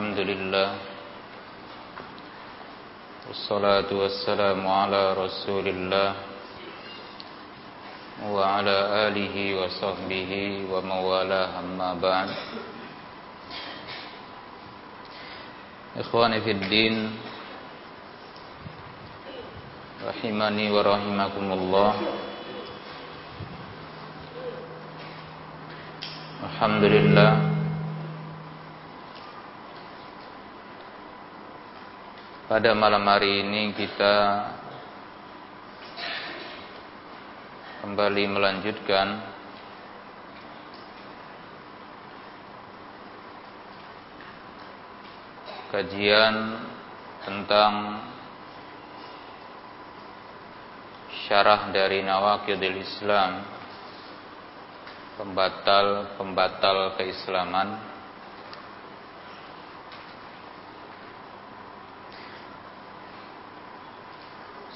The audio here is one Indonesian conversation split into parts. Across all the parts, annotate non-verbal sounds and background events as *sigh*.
الحمد لله والصلاة والسلام على رسول الله وعلى آله وصحبه وموالاه أما بعد. إخواني في الدين رحمني ورحمكم الله. Alhamdulillah Pada malam hari ini kita kembali melanjutkan kajian tentang syarah dari Nawakidil Islam pembatal-pembatal keislaman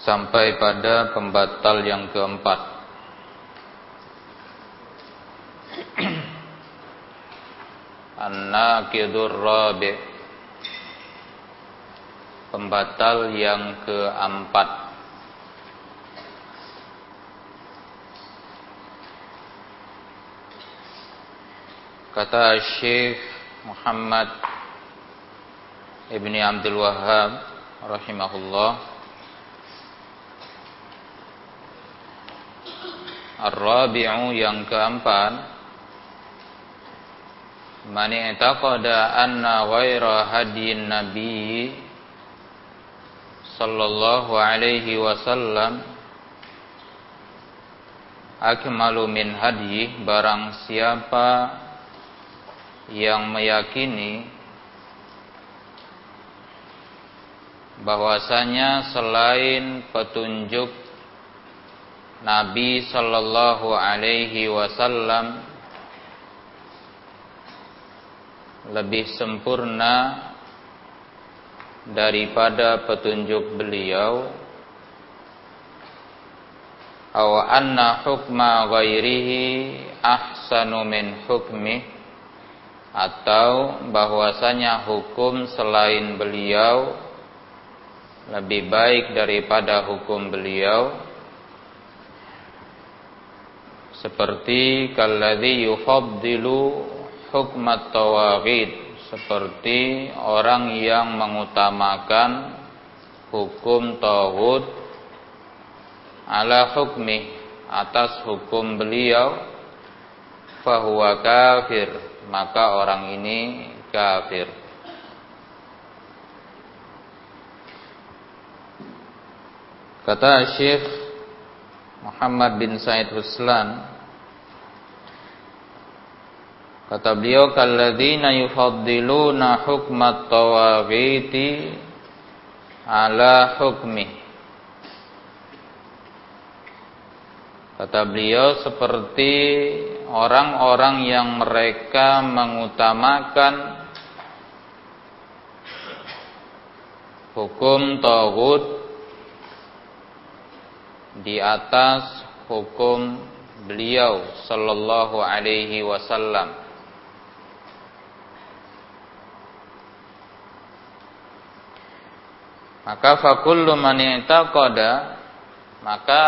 sampai pada pembatal yang keempat. *clears throat* An-naqidur rabi' pembatal yang keempat. Kata Syekh Muhammad Ibni Abdul Wahhab rahimahullah Ar-rabi'u yang keempat. Man i'taqada anna ghaira hadyin nabi sallallahu alaihi wasallam akmalu min hadyi barang siapa yang meyakini bahwasanya selain petunjuk Nabi sallallahu alaihi wasallam lebih sempurna daripada petunjuk beliau. Aw anna hukma ghairihi ahsanu min hukmi atau bahwasanya hukum selain beliau lebih baik daripada hukum beliau seperti kalladzi yufaddilu hukmat tawaghid seperti orang yang mengutamakan hukum tauhid ala hukmi atas hukum beliau fahuwa kafir. Maka orang ini kafir. Kata Syekh Muhammad bin Said Huslan Kata beliau kalladzina yufaddiluna hukmat tawaghiti ala hukmi. Kata beliau seperti orang-orang yang mereka mengutamakan hukum tagut di atas hukum beliau sallallahu alaihi wasallam. Maka fakullu man i'taqada maka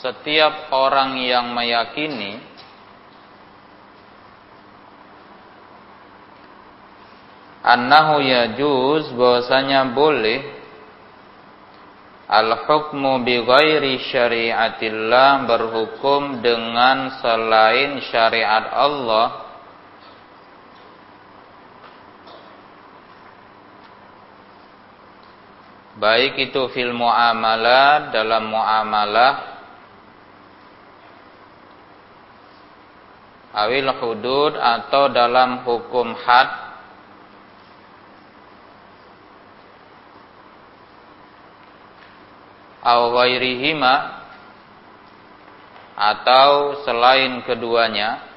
setiap orang yang meyakini annahu yajuz bahwasanya boleh al hukmu bi ghairi syariatillah berhukum dengan selain syariat Allah baik itu fil muamalah dalam muamalah. Awil hudud atau dalam hukum had. Aw atau selain keduanya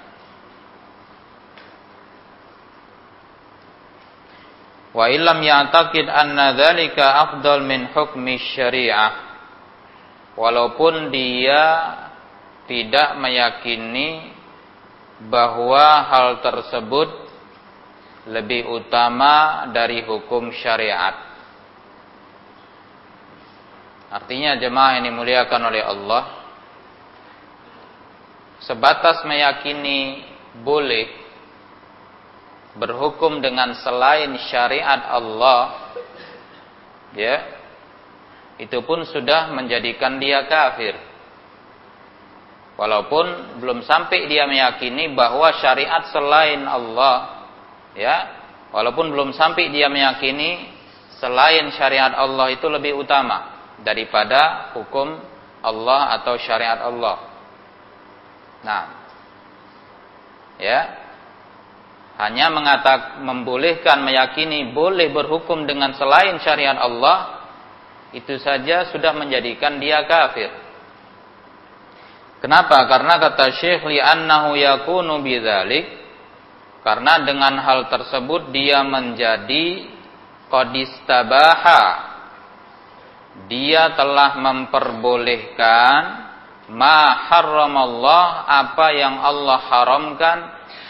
Wa illam ya'taqid anna dzalika afdal min hukmi syariah. Walaupun dia tidak meyakini bahwa hal tersebut lebih utama dari hukum syariat. Artinya jemaah ini muliakan oleh Allah sebatas meyakini boleh berhukum dengan selain syariat Allah ya itu pun sudah menjadikan dia kafir. Walaupun belum sampai dia meyakini bahwa syariat selain Allah ya walaupun belum sampai dia meyakini selain syariat Allah itu lebih utama daripada hukum Allah atau syariat Allah. Nah ya hanya mengatakan membolehkan meyakini boleh berhukum dengan selain syariat Allah itu saja sudah menjadikan dia kafir. Kenapa? Karena kata Syekh li'annahu yakunu bidzalik karena dengan hal tersebut dia menjadi qadistabaha dia telah memperbolehkan ma harramallah apa yang Allah haramkan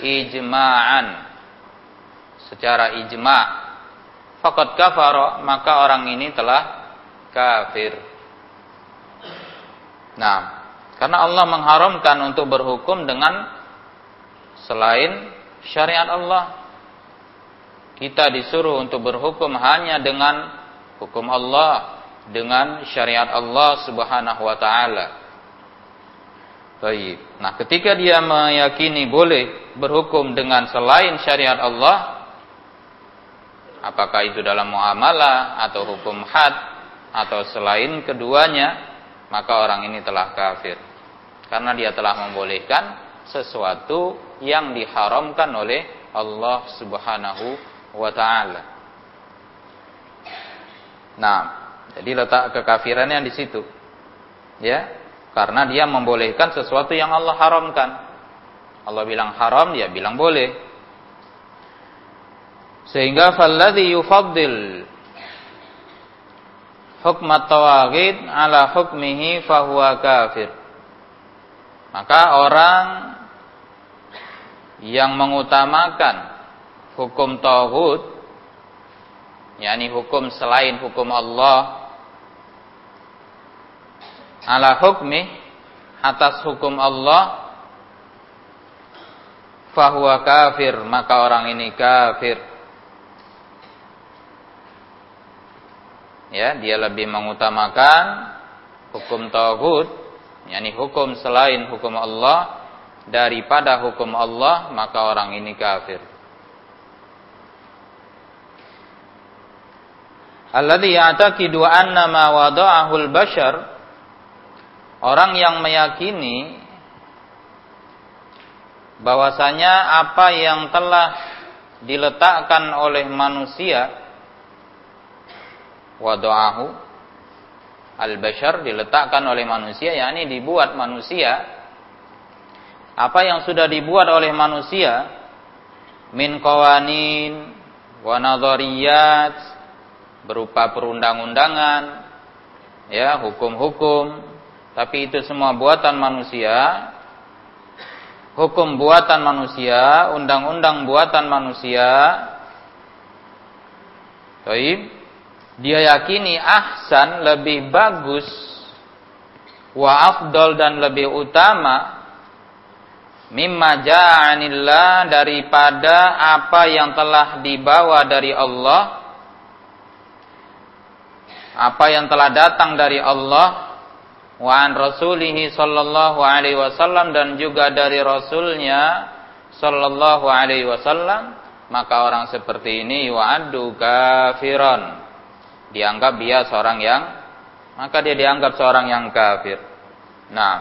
ijma'an secara ijma' faqad kafara maka orang ini telah kafir. Nah, karena Allah mengharamkan untuk berhukum dengan selain syariat Allah. Kita disuruh untuk berhukum hanya dengan hukum Allah, dengan syariat Allah Subhanahu wa taala. Baik. Nah, ketika dia meyakini boleh berhukum dengan selain syariat Allah, apakah itu dalam muamalah atau hukum had atau selain keduanya maka orang ini telah kafir karena dia telah membolehkan sesuatu yang diharamkan oleh Allah Subhanahu wa taala. Nah, jadi letak kekafirannya di situ. Ya, karena dia membolehkan sesuatu yang Allah haramkan. Allah bilang haram, dia bilang boleh. Sehingga falladhi yufaddil hukmat tawagid ala hukmihi fahuwa kafir. Maka orang yang mengutamakan hukum tauhid yakni hukum selain hukum Allah ala hukmi atas hukum Allah fahuwa kafir maka orang ini kafir. Ya dia lebih mengutamakan hukum tauhid yakni hukum selain hukum Allah daripada hukum Allah maka orang ini kafir. Alladhi ya'taqidu anna ma wada'ahu al-bashar orang yang meyakini bahwasanya apa yang telah diletakkan oleh manusia wada'ahu al-bashar diletakkan oleh manusia yakni dibuat manusia apa yang sudah dibuat oleh manusia min qawanin wa berupa perundang-undangan ya hukum-hukum tapi itu semua buatan manusia. Hukum buatan manusia undang-undang buatan manusia. Taib. Dia yakini ahsan lebih bagus wa afdal dan lebih utama mimma ja'anillah daripada apa yang telah dibawa dari Allah apa yang telah datang dari Allah wa an rasulihi sallallahu alaihi wasallam dan juga dari rasulnya sallallahu alaihi wasallam maka orang seperti ini yu'addu kafiran dianggap dia seorang yang maka dia dianggap seorang yang kafir. Nah,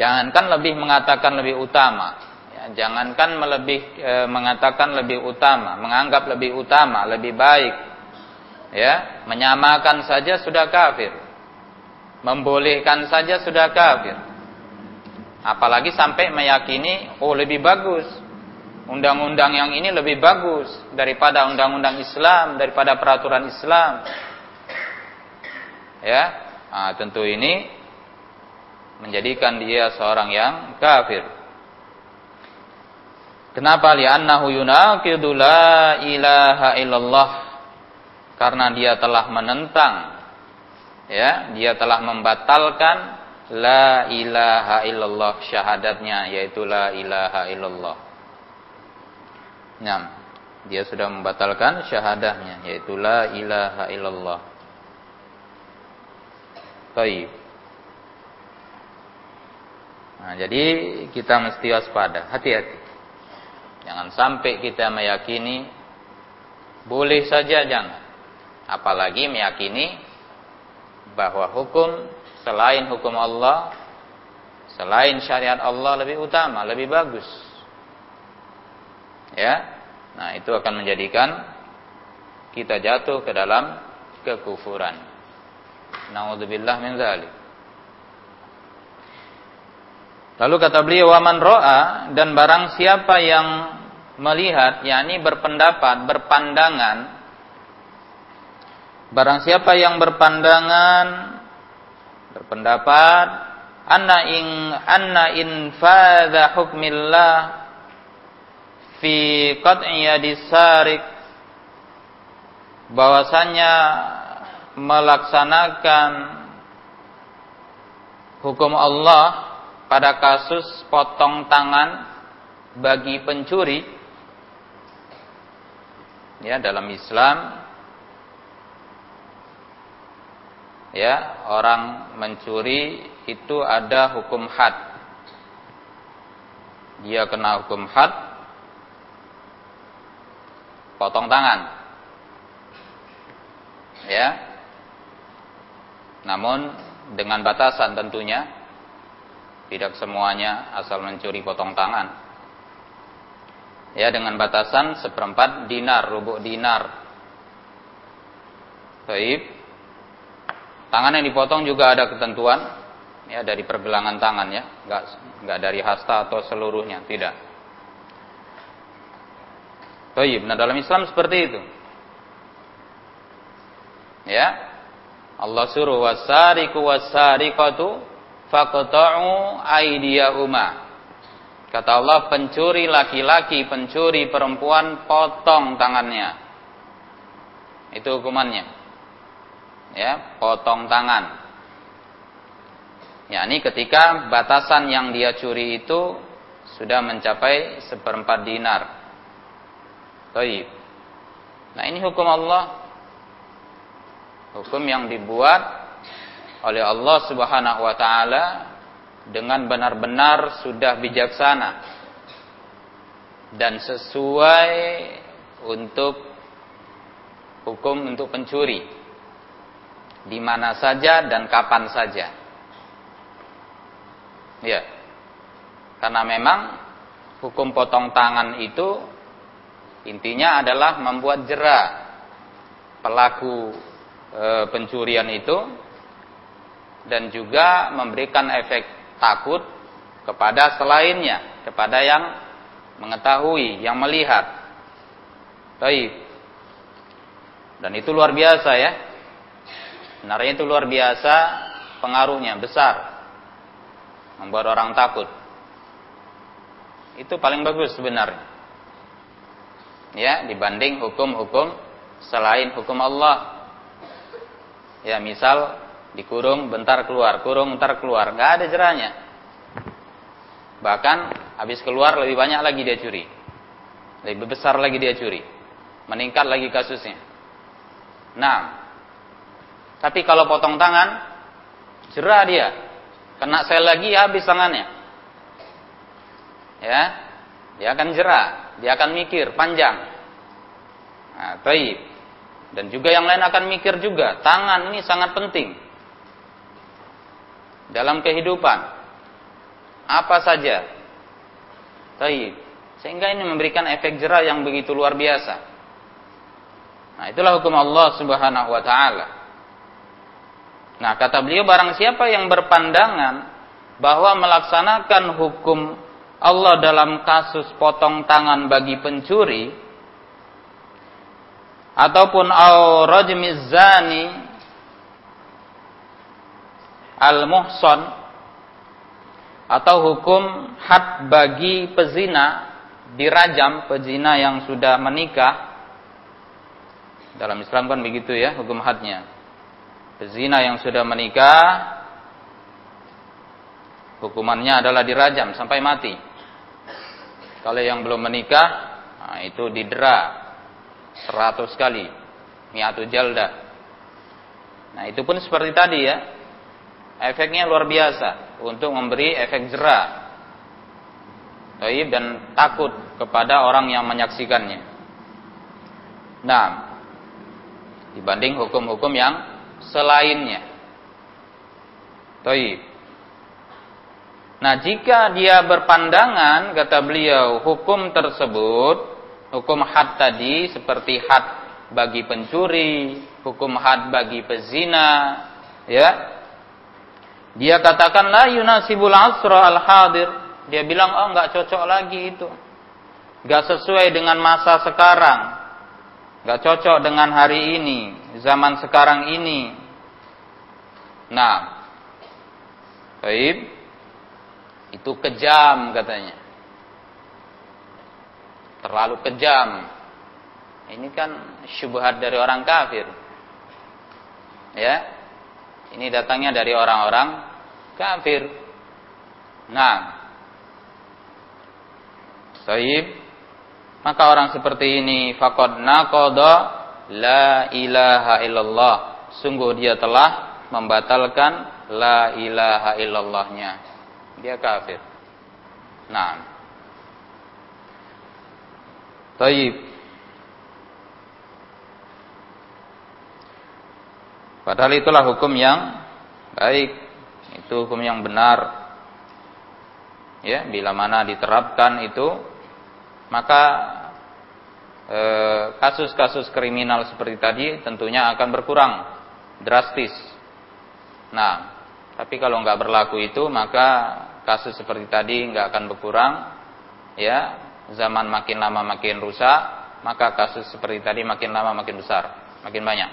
jangankan lebih mengatakan lebih utama, ya, jangankan melebih e, mengatakan lebih utama, menganggap lebih utama, lebih baik, ya, menyamakan saja sudah kafir, membolehkan saja sudah kafir. Apalagi sampai meyakini, oh lebih bagus, undang-undang yang ini lebih bagus daripada undang-undang Islam, daripada peraturan Islam. Ya, nah, tentu ini menjadikan dia seorang yang kafir. Kenapa? Li'annahu yunaqidu la ilaha illallah. Karena dia telah menentang ya, dia telah membatalkan la ilaha illallah syahadatnya yaitu la ilaha illallah. Nah, dia sudah membatalkan syahadahnya yaitu la ilaha illallah. Baik. Nah, jadi kita mesti waspada, hati-hati. Jangan sampai kita meyakini boleh saja jangan. Apalagi meyakini bahwa hukum selain hukum Allah, selain syariat Allah lebih utama, lebih bagus. Ya. Nah, itu akan menjadikan kita jatuh ke dalam kekufuran. Nauzubillah min dzalik. Lalu kata beliau waman ro'a dan barang siapa yang melihat yakni berpendapat, berpandangan barang siapa yang berpandangan berpendapat anna in anna in fadha hukmillah fi qat'i bahwasanya melaksanakan hukum Allah pada kasus potong tangan bagi pencuri ya dalam Islam ya orang mencuri itu ada hukum had dia kena hukum had potong tangan ya namun dengan batasan tentunya tidak semuanya asal mencuri potong tangan. Ya dengan batasan seperempat dinar, rubuk dinar. Baik. Tangan yang dipotong juga ada ketentuan ya dari pergelangan tangan ya, enggak enggak dari hasta atau seluruhnya, tidak. Baik, nah dalam Islam seperti itu. Ya. Allah suruh wasariku wasariqatu faqta'u aydiyahuma. Kata Allah, pencuri laki-laki, pencuri perempuan, potong tangannya. Itu hukumannya. Ya, potong tangan. Ya, ini ketika batasan yang dia curi itu sudah mencapai seperempat dinar. Taib. Nah, ini hukum Allah. Hukum yang dibuat oleh Allah Subhanahu wa taala dengan benar-benar sudah bijaksana dan sesuai untuk hukum untuk pencuri di mana saja dan kapan saja. Ya. Karena memang hukum potong tangan itu intinya adalah membuat jerah pelaku e, pencurian itu dan juga memberikan efek takut kepada selainnya, kepada yang mengetahui, yang melihat. Baik. Dan itu luar biasa ya. Sebenarnya itu luar biasa pengaruhnya besar. Membuat orang takut. Itu paling bagus sebenarnya. Ya, dibanding hukum-hukum selain hukum Allah. Ya, misal dikurung bentar keluar, kurung bentar keluar, nggak ada jerahnya. Bahkan habis keluar lebih banyak lagi dia curi, lebih besar lagi dia curi, meningkat lagi kasusnya. Nah, tapi kalau potong tangan, jerah dia, kena sel lagi habis tangannya. Ya, dia akan jerah, dia akan mikir panjang. Nah, taib. Dan juga yang lain akan mikir juga, tangan ini sangat penting dalam kehidupan apa saja. Taib. Sehingga ini memberikan efek jerah yang begitu luar biasa. Nah, itulah hukum Allah Subhanahu wa taala. Nah, kata beliau barang siapa yang berpandangan bahwa melaksanakan hukum Allah dalam kasus potong tangan bagi pencuri ataupun au rajmiz zani al-muhson atau hukum had bagi pezina dirajam pezina yang sudah menikah dalam Islam kan begitu ya hukum hadnya pezina yang sudah menikah hukumannya adalah dirajam sampai mati. Kalau yang belum menikah nah itu didera 100 kali miatu jalda. Nah itu pun seperti tadi ya. Efeknya luar biasa untuk memberi efek jerah Taib dan takut kepada orang yang menyaksikannya. Nah, dibanding hukum-hukum yang selainnya. Taib. Nah, jika dia berpandangan kata beliau hukum tersebut, hukum had tadi seperti had bagi pencuri, hukum had bagi pezina, ya. Dia katakan la yunasibul asra al hadir dia bilang, oh nggak cocok lagi itu. Nggak sesuai dengan masa sekarang. Nggak cocok dengan hari ini, zaman sekarang ini. Nah, baik. Itu kejam katanya. Terlalu kejam. Ini kan syubhat dari orang kafir. Ya. Ini datangnya dari orang-orang kafir. Nah, Taib. Maka orang seperti ini faqad naqada la ilaha illallah. Sungguh dia telah membatalkan la ilaha illallahnya. Dia kafir. Nah. Taib. Padahal itulah hukum yang baik. Itu hukum yang benar. Ya, bila mana diterapkan itu maka kasus-kasus kriminal seperti tadi tentunya akan berkurang drastis. Nah, tapi kalau nggak berlaku itu maka kasus seperti tadi nggak akan berkurang, ya zaman makin lama makin rusak, maka kasus seperti tadi makin lama makin besar, makin banyak.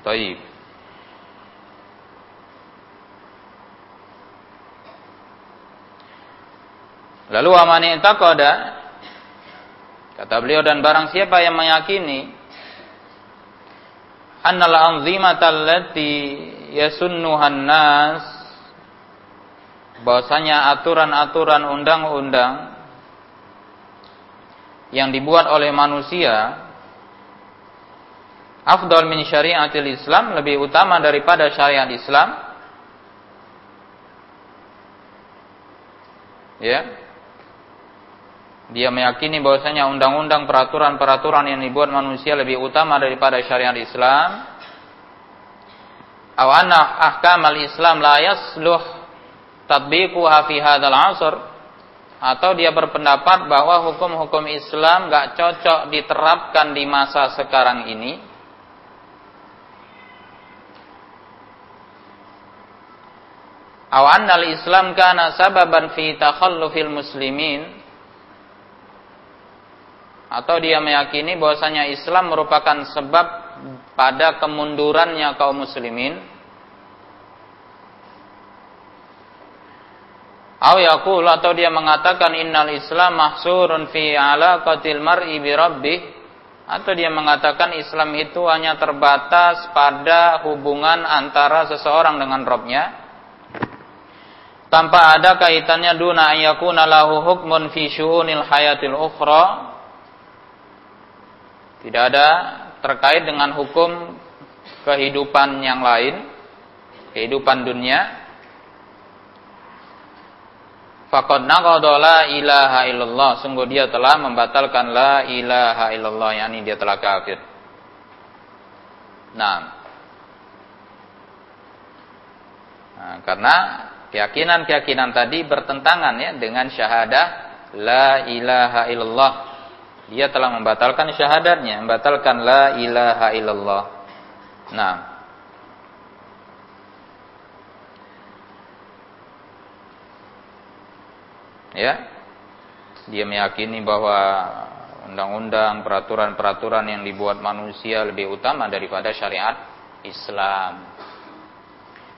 Taib. Lalu amani taqada. Kata beliau dan barang siapa yang meyakini annal anzimata allati yasunnuhan nas bahwasanya aturan-aturan undang-undang yang dibuat oleh manusia afdal min syariatil Islam lebih utama daripada syariat Islam. Ya dia meyakini bahwasanya undang-undang peraturan-peraturan yang dibuat manusia lebih utama daripada syariat Islam. Aw anna ahkam al-Islam la yasluh tatbiquha fi hadzal 'asr atau dia berpendapat bahwa hukum-hukum Islam gak cocok diterapkan di masa sekarang ini. Aw anna al-Islam kana sababan fi takhallufil muslimin atau dia meyakini bahwasanya Islam merupakan sebab pada kemundurannya kaum muslimin. Atau dia mengatakan innal Islam mahsurun fi alaqatil mar'i bi rabbih. Atau dia mengatakan Islam itu hanya terbatas pada hubungan antara seseorang dengan Robnya tanpa ada kaitannya duna ayyakuna lahu hukmun fi syu'unil hayatil ukhra tidak ada terkait dengan hukum kehidupan yang lain, kehidupan dunia. Faqad naqada la ilaha illallah. Sungguh dia telah membatalkan la ilaha illallah, yakni dia telah kafir. Nah, nah karena keyakinan-keyakinan tadi bertentangan ya dengan syahadah la ilaha illallah dia telah membatalkan syahadatnya, membatalkan la ilaha illallah. Nah, ya, dia meyakini bahwa undang-undang, peraturan-peraturan yang dibuat manusia lebih utama daripada syariat Islam.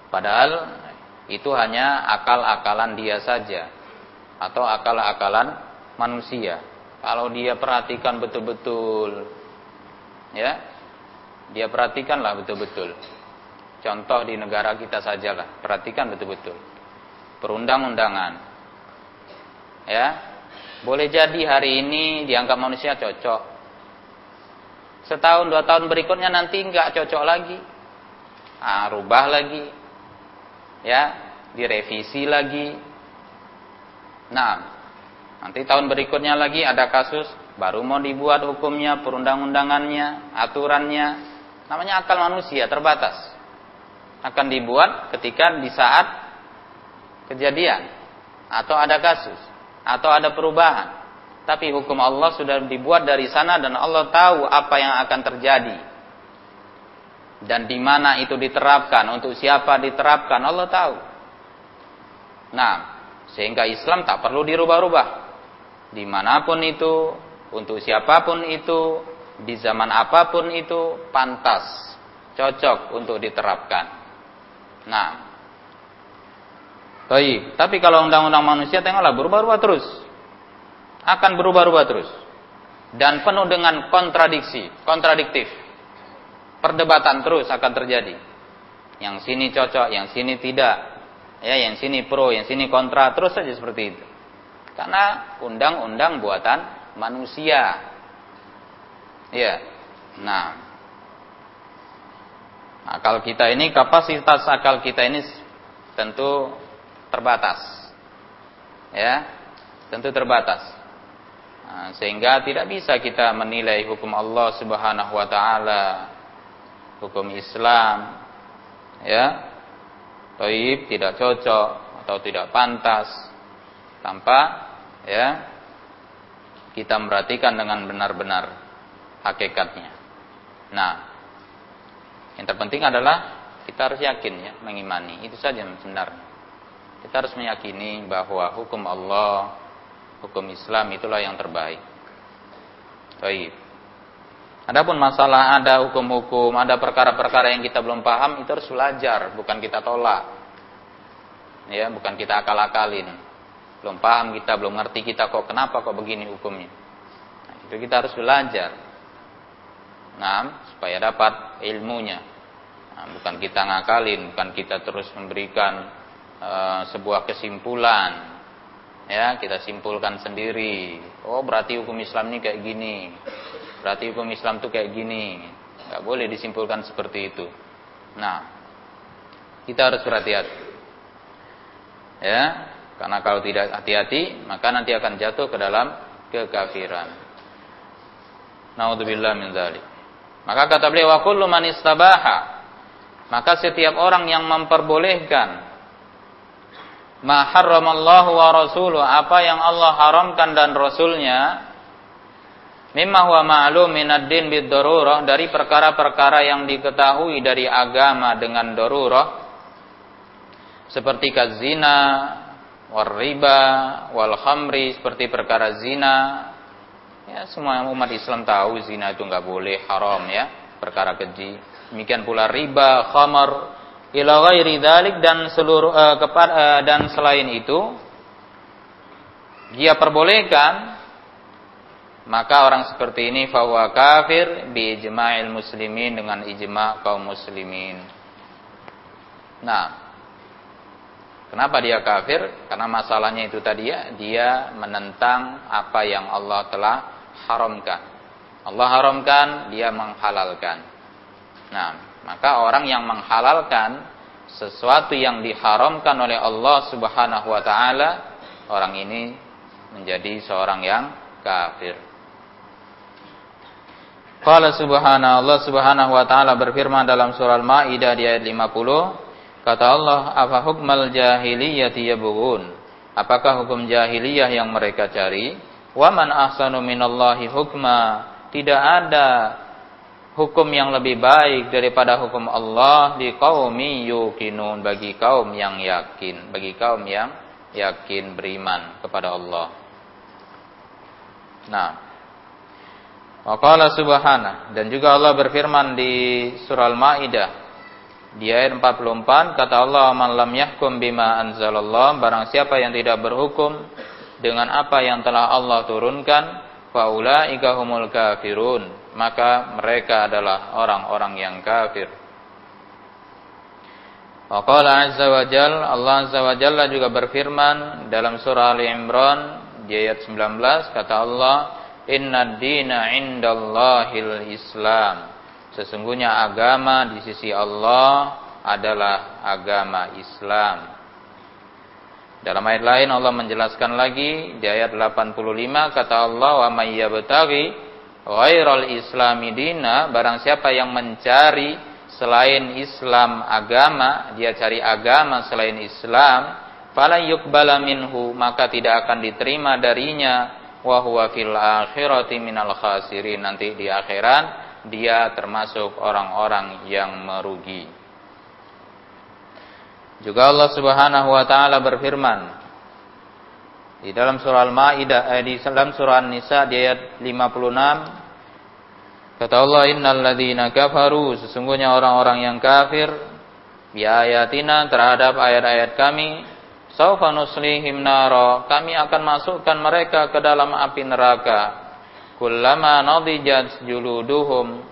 Padahal itu hanya akal-akalan dia saja. atau akal-akalan manusia. Kalau dia perhatikan betul-betul ya, dia perhatikanlah betul-betul. Contoh di negara kita sajalah, perhatikan betul-betul. Perundang-undangan. Ya. Boleh jadi hari ini dianggap manusia cocok. Setahun dua tahun berikutnya nanti nggak cocok lagi. Ah, rubah lagi. Ya, direvisi lagi. Nah, nanti tahun berikutnya lagi ada kasus baru mau dibuat hukumnya, perundang-undangannya, aturannya. Namanya akal manusia terbatas akan dibuat ketika di saat kejadian atau ada kasus atau ada perubahan. Tapi hukum Allah sudah dibuat dari sana dan Allah tahu apa yang akan terjadi. Dan di mana itu diterapkan, untuk siapa diterapkan, Allah tahu. Nah, sehingga Islam tak perlu dirubah-rubah. Di mana pun itu, untuk siapa pun itu, di zaman apa pun itu, pantas, cocok untuk diterapkan. Nah. Baik, tapi kalau undang-undang manusia tengoklah berubah-ubah terus. Akan berubah-ubah terus. Dan penuh dengan kontradiksi, kontradiktif. Perdebatan terus akan terjadi. Yang sini cocok, yang sini tidak. Ya, yang sini pro, yang sini kontra, terus saja seperti itu. Karena undang-undang buatan manusia. Ya. Nah, Akal kita ini, kapasitas akal kita ini tentu terbatas. Ya, tentu terbatas. Nah, sehingga tidak bisa kita menilai hukum Allah Subhanahu wa taala, hukum Islam ya. Taib tidak cocok atau tidak pantas tanpa ya kita memperhatikan dengan benar-benar hakikatnya. Nah, yang terpenting adalah kita harus yakin ya, mengimani. Itu saja sebenarnya. Kita harus meyakini bahwa hukum Allah, hukum Islam itulah yang terbaik. Baik. Adapun masalah ada hukum-hukum, ada perkara-perkara yang kita belum paham, itu harus belajar, bukan kita tolak. Ya, bukan kita akal-akalin. Belum paham kita, belum ngerti kita kok kenapa kok begini hukumnya. Nah, itu kita harus belajar. Nah, supaya dapat ilmunya. Nah, bukan kita ngakalin, bukan kita terus memberikan uh, sebuah kesimpulan. Ya, kita simpulkan sendiri. Oh, berarti hukum Islam ini kayak gini. Berarti hukum Islam itu kayak gini. Gak boleh disimpulkan seperti itu. Nah, kita harus berhati-hati. Ya, karena kalau tidak hati-hati, maka nanti akan jatuh ke dalam kekafiran. Naudzubillah min dzalik. Maka kata beliau wa kullu man istabaha maka setiap orang yang memperbolehkan ma harramallahu wa rasuluh apa yang Allah haramkan dan rasulnya mimma huwa ma'lum minad din bid darurah dari perkara-perkara yang diketahui dari agama dengan darurah seperti kazina war riba wal khamri seperti perkara zina Ya, semua umat Islam tahu zina itu nggak boleh, haram ya, perkara keji. Demikian pula riba, khamar, ila ghairi dzalik dan seluruh uh, kepad, uh, dan selain itu dia perbolehkan maka orang seperti ini fahuwa kafir bi ijma'il muslimin dengan ijma' kaum muslimin. Nah, Kenapa dia kafir? Karena masalahnya itu tadi ya, dia menentang apa yang Allah telah haramkan. Allah haramkan, dia menghalalkan. Nah, maka orang yang menghalalkan sesuatu yang diharamkan oleh Allah Subhanahu wa taala, orang ini menjadi seorang yang kafir. Qala subhanahu Allah subhanahu wa ta'ala berfirman dalam surah Al-Maidah di ayat 50 Kata Allah, apa hukmal jahiliyati yabghun? Apakah hukum jahiliyah yang mereka cari? Wa man ahsanu minallahi hukma? Tidak ada hukum yang lebih baik daripada hukum Allah di qaumi yuqinun bagi kaum yang yakin, bagi kaum yang yakin beriman kepada Allah. Nah, Waqala subhana dan juga Allah berfirman di surah Al-Maidah di ayat 44 kata Allah man lam yahkum bima anzalallah barang siapa yang tidak berhukum dengan apa yang telah Allah turunkan, faulaika humul kafirun, maka mereka adalah orang-orang yang kafir. Wa qala azza wa jal, Allah azza wa jalla juga berfirman dalam surah Ali Imran di ayat 19 kata Allah, "Inna dina indallahil Islam." Sesungguhnya agama di sisi Allah adalah agama Islam. Dalam ayat lain Allah menjelaskan lagi di ayat 85 kata Allah wa may yabtaghi ghairal islami dina barang siapa yang mencari selain Islam agama dia cari agama selain Islam fala yuqbala minhu maka tidak akan diterima darinya wa huwa fil akhirati minal khasirin nanti di akhirat dia termasuk orang-orang yang merugi. Juga Allah Subhanahu wa taala berfirman di dalam surah Al-Maidah eh, di dalam surah An-Nisa di ayat 56 kata Allah innal ladzina kafaru sesungguhnya orang-orang yang kafir bi ayatina terhadap ayat-ayat kami saufa nuslihim kami akan masukkan mereka ke dalam api neraka kullama nadijat juluduhum.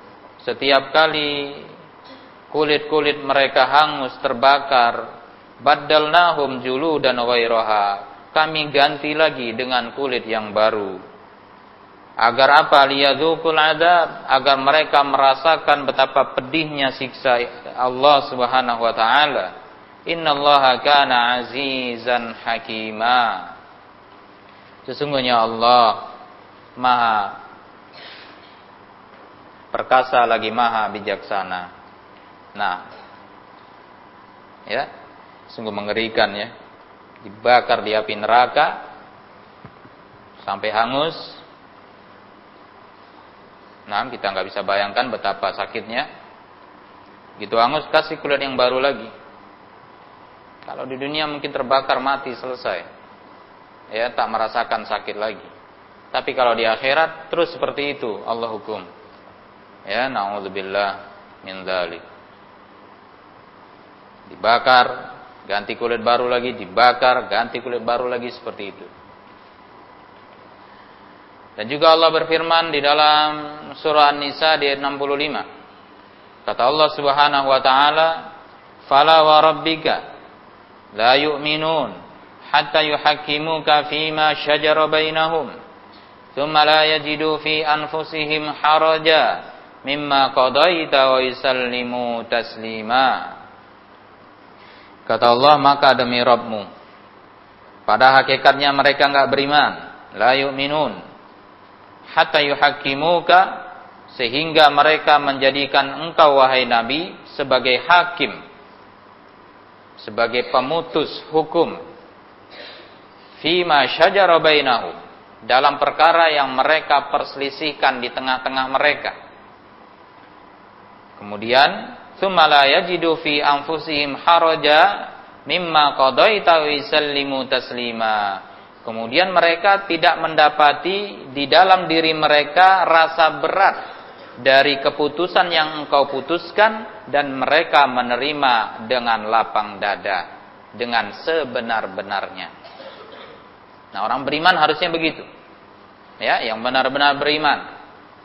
Setiap kali kulit-kulit mereka hangus terbakar baddalnahum juludan ghairaha kami ganti lagi dengan kulit yang baru. Agar apa? Liyadzukul adab agar mereka merasakan betapa pedihnya siksa Allah Subhanahu wa taala. Innallaha kana azizan hakima. Sesungguhnya Allah maha perkasa lagi maha bijaksana. Nah, ya, sungguh mengerikan ya. Dibakar di api neraka sampai hangus. Nah, kita nggak bisa bayangkan betapa sakitnya. Gitu hangus kasih kulit yang baru lagi. Kalau di dunia mungkin terbakar mati selesai. Ya, tak merasakan sakit lagi. Tapi kalau di akhirat terus seperti itu Allah hukum. Ya, naudzubillah min dzalik. Dibakar, ganti kulit baru lagi, dibakar, ganti kulit baru lagi seperti itu. Dan juga Allah berfirman di dalam surah An-Nisa di ayat 65. Kata Allah Subhanahu wa taala, "Fala wa rabbika la yu'minun hatta yuhakkimuka fima shajara bainahum." ثم لا يجدوا في أنفسهم حرجا مما قضيت ويسلموا تسليما Kata Allah maka demi Rabbmu Pada hakikatnya mereka enggak beriman La yu'minun Hatta yuhakimuka Sehingga mereka menjadikan engkau wahai Nabi Sebagai hakim Sebagai pemutus hukum Fima syajara bainahum dalam perkara yang mereka perselisihkan di tengah-tengah mereka. Kemudian, "Tsumma la yajidu fi anfusihim haraja mimma qadaita wa taslima." Kemudian mereka tidak mendapati di dalam diri mereka rasa berat dari keputusan yang engkau putuskan dan mereka menerima dengan lapang dada, dengan sebenar-benarnya. Nah, orang beriman harusnya begitu. Ya, yang benar-benar beriman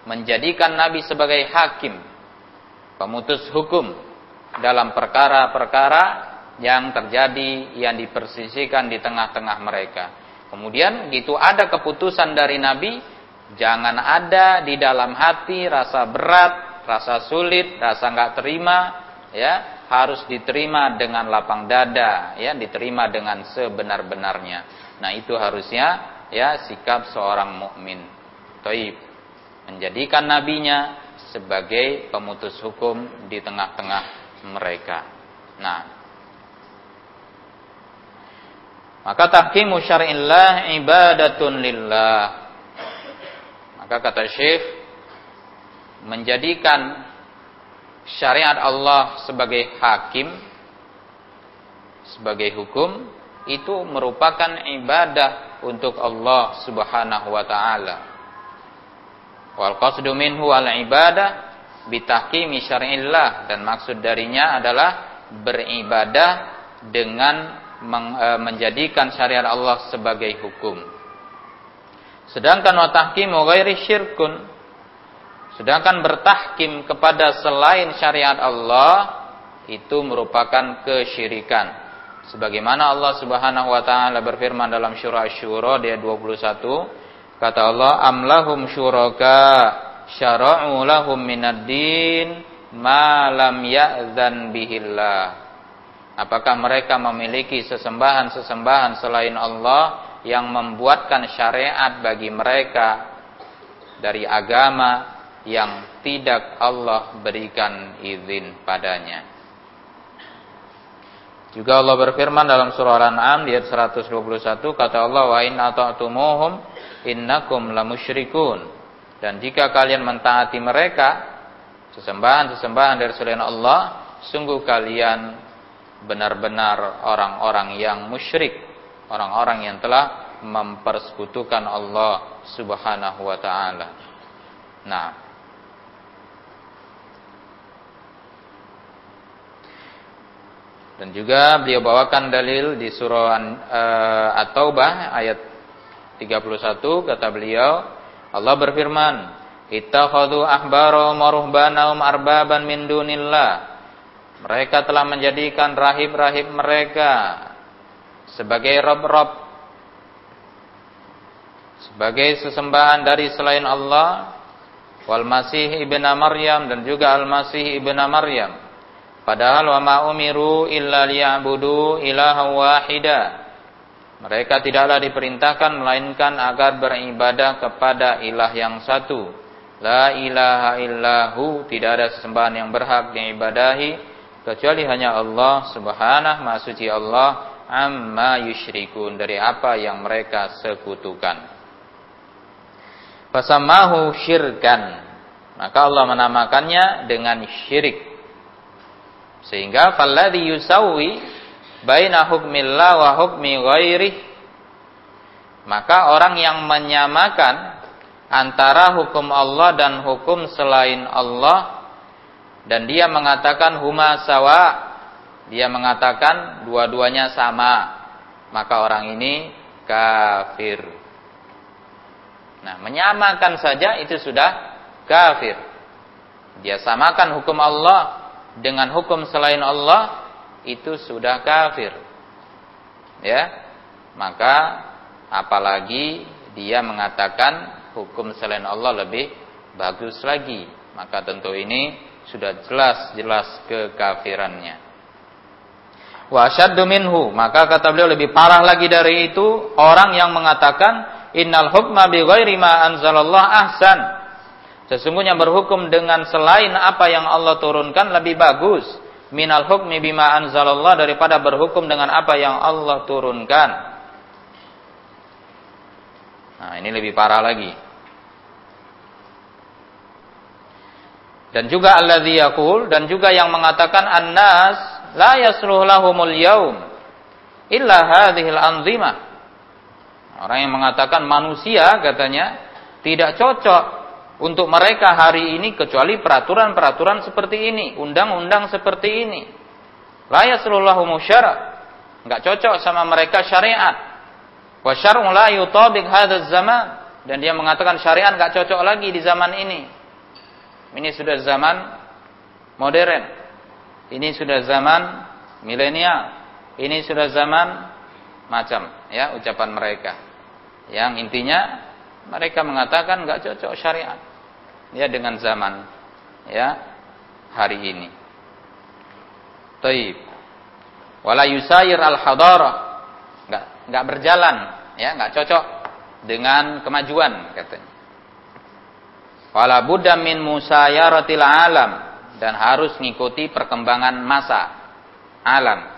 menjadikan nabi sebagai hakim, pemutus hukum dalam perkara-perkara yang terjadi yang dipersisikan di tengah-tengah mereka. Kemudian gitu ada keputusan dari nabi, jangan ada di dalam hati rasa berat, rasa sulit, rasa nggak terima, ya harus diterima dengan lapang dada, ya diterima dengan sebenar-benarnya. Nah, itu harusnya ya sikap seorang mukmin. Taib. Menjadikan nabinya sebagai pemutus hukum di tengah-tengah mereka. Nah, maka tahkimu syar'illah ibadatun lillah. Maka kata Syekh menjadikan syariat Allah sebagai hakim sebagai hukum itu merupakan ibadah untuk Allah Subhanahu wa taala. Wal qasdu minhu al ibadah bitahkimi syar'illah dan maksud darinya adalah beribadah dengan e, menjadikan syariat Allah sebagai hukum. Sedangkan wa tahkimu ghairi syirkun. Sedangkan bertahkim kepada selain syariat Allah itu merupakan kesyirikan. Sebagaimana Allah Subhanahu wa taala berfirman dalam surah Asy-Syura ayat 21, kata Allah, "Amlahum syuraka syara'u lahum minad din ma lam ya'zan bihillah." Apakah mereka memiliki sesembahan-sesembahan selain Allah yang membuatkan syariat bagi mereka dari agama yang tidak Allah berikan izin padanya? Juga Allah berfirman dalam surah Al-An'am ayat 121 kata Allah wa in ata'tumuhum innakum lamusyrikun. Dan jika kalian mentaati mereka sesembahan-sesembahan dari selain Allah, sungguh kalian benar-benar orang-orang yang musyrik, orang-orang yang telah mempersekutukan Allah Subhanahu wa taala. Nah, dan juga beliau bawakan dalil di surah uh, At-Taubah ayat 31 kata beliau Allah berfirman ittakhadhu ahbaro maruhbanahum arbaban min dunillah. Mereka telah menjadikan rahib-rahib mereka sebagai rob-rob sebagai sesembahan dari selain Allah wal Masih ibn Maryam dan juga Al Masih ibn Maryam padahal wa ma umiru illa liya'budu ilaha wahida mereka tidaklah diperintahkan melainkan agar beribadah kepada ilah yang satu la ilaha illahu tidak ada sesembahan yang berhak diibadahi kecuali hanya Allah Subhanahu Maha Suci Allah amma yusyrikun dari apa yang mereka sekutukan. Fasamahu syirkan. Maka Allah menamakannya dengan syirik. Sehingga falladhi yusawi baina hukmillah wa hukmi ghairih maka orang yang menyamakan antara hukum Allah dan hukum selain Allah dan dia mengatakan huma sawa dia mengatakan dua-duanya sama. Maka orang ini kafir. Nah menyamakan saja itu sudah kafir. Dia samakan hukum Allah dengan hukum selain Allah itu sudah kafir ya maka apalagi dia mengatakan hukum selain Allah lebih bagus lagi maka tentu ini sudah jelas-jelas kekafirannya. Wa minhu, maka kata beliau lebih parah lagi dari itu orang yang mengatakan innal hukma bi ghairi ma anzalallah ahsan. Sesungguhnya berhukum dengan selain apa yang Allah turunkan lebih bagus minal hukmi bima anzalallah daripada berhukum dengan apa yang Allah turunkan. Nah, ini lebih parah lagi. Dan juga alladzi yaqul dan juga yang mengatakan annas la yasluh lahumul yaum illa hadhil anzimah. Orang yang mengatakan manusia katanya tidak cocok untuk mereka hari ini kecuali peraturan-peraturan seperti ini, undang-undang seperti ini. La yasluh lahumul syara. Enggak cocok sama mereka syariat. Wa syar'u la yutabiq hadzal zaman dan dia mengatakan syariat enggak cocok lagi di zaman ini. Ini sudah zaman modern. Ini sudah zaman milenial. Ini sudah zaman macam ya ucapan mereka. Yang intinya mereka mengatakan nggak cocok syariat ya dengan zaman ya hari ini. Taib. Wala yusayir al hadara nggak nggak berjalan ya nggak cocok dengan kemajuan katanya. Fala budda min musayaratil alam dan harus mengikuti perkembangan masa alam.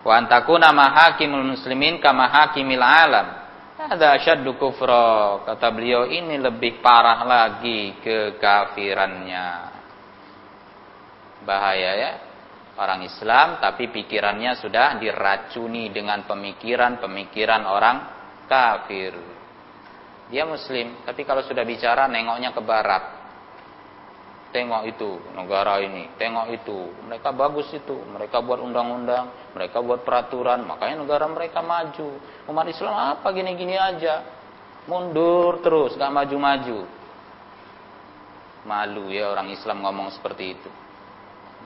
Wa antakuna mahakimul muslimin kama hakimil alam. Ada asyaddu kufra. Kata beliau ini lebih parah lagi kekafirannya. Bahaya ya. Orang Islam tapi pikirannya sudah diracuni dengan pemikiran-pemikiran orang kafir. Dia muslim, tapi kalau sudah bicara nengoknya ke barat. Tengok itu negara ini, tengok itu. Mereka bagus itu, mereka buat undang-undang, mereka buat peraturan, makanya negara mereka maju. Umat Islam apa gini-gini aja. mundur terus, gak maju-maju. Malu ya orang Islam ngomong seperti itu.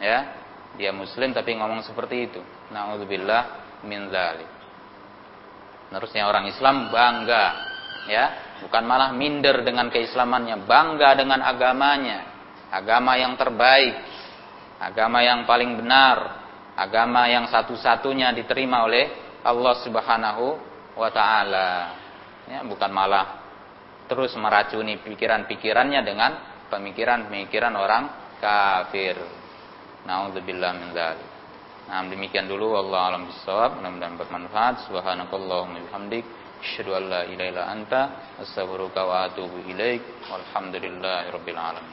Ya, dia muslim tapi ngomong seperti itu. Nauzubillah min dzalik. Harusnya orang Islam bangga, ya, bukan malah minder dengan keislamannya, bangga dengan agamanya, agama yang terbaik, agama yang paling benar, agama yang satu-satunya diterima oleh Allah Subhanahu wa taala. Ya, bukan malah terus meracuni pikiran-pikirannya dengan pemikiran-pemikiran orang kafir. Nauzubillah min dzalik. Nah, demikian dulu Allah alam bisawab. Mudah-mudahan bermanfaat. Subhanakallahumma bihamdik asyhadu an la ilaha illa anta astaghfiruka wa atubu ilaik. Walhamdulillahirabbil alamin.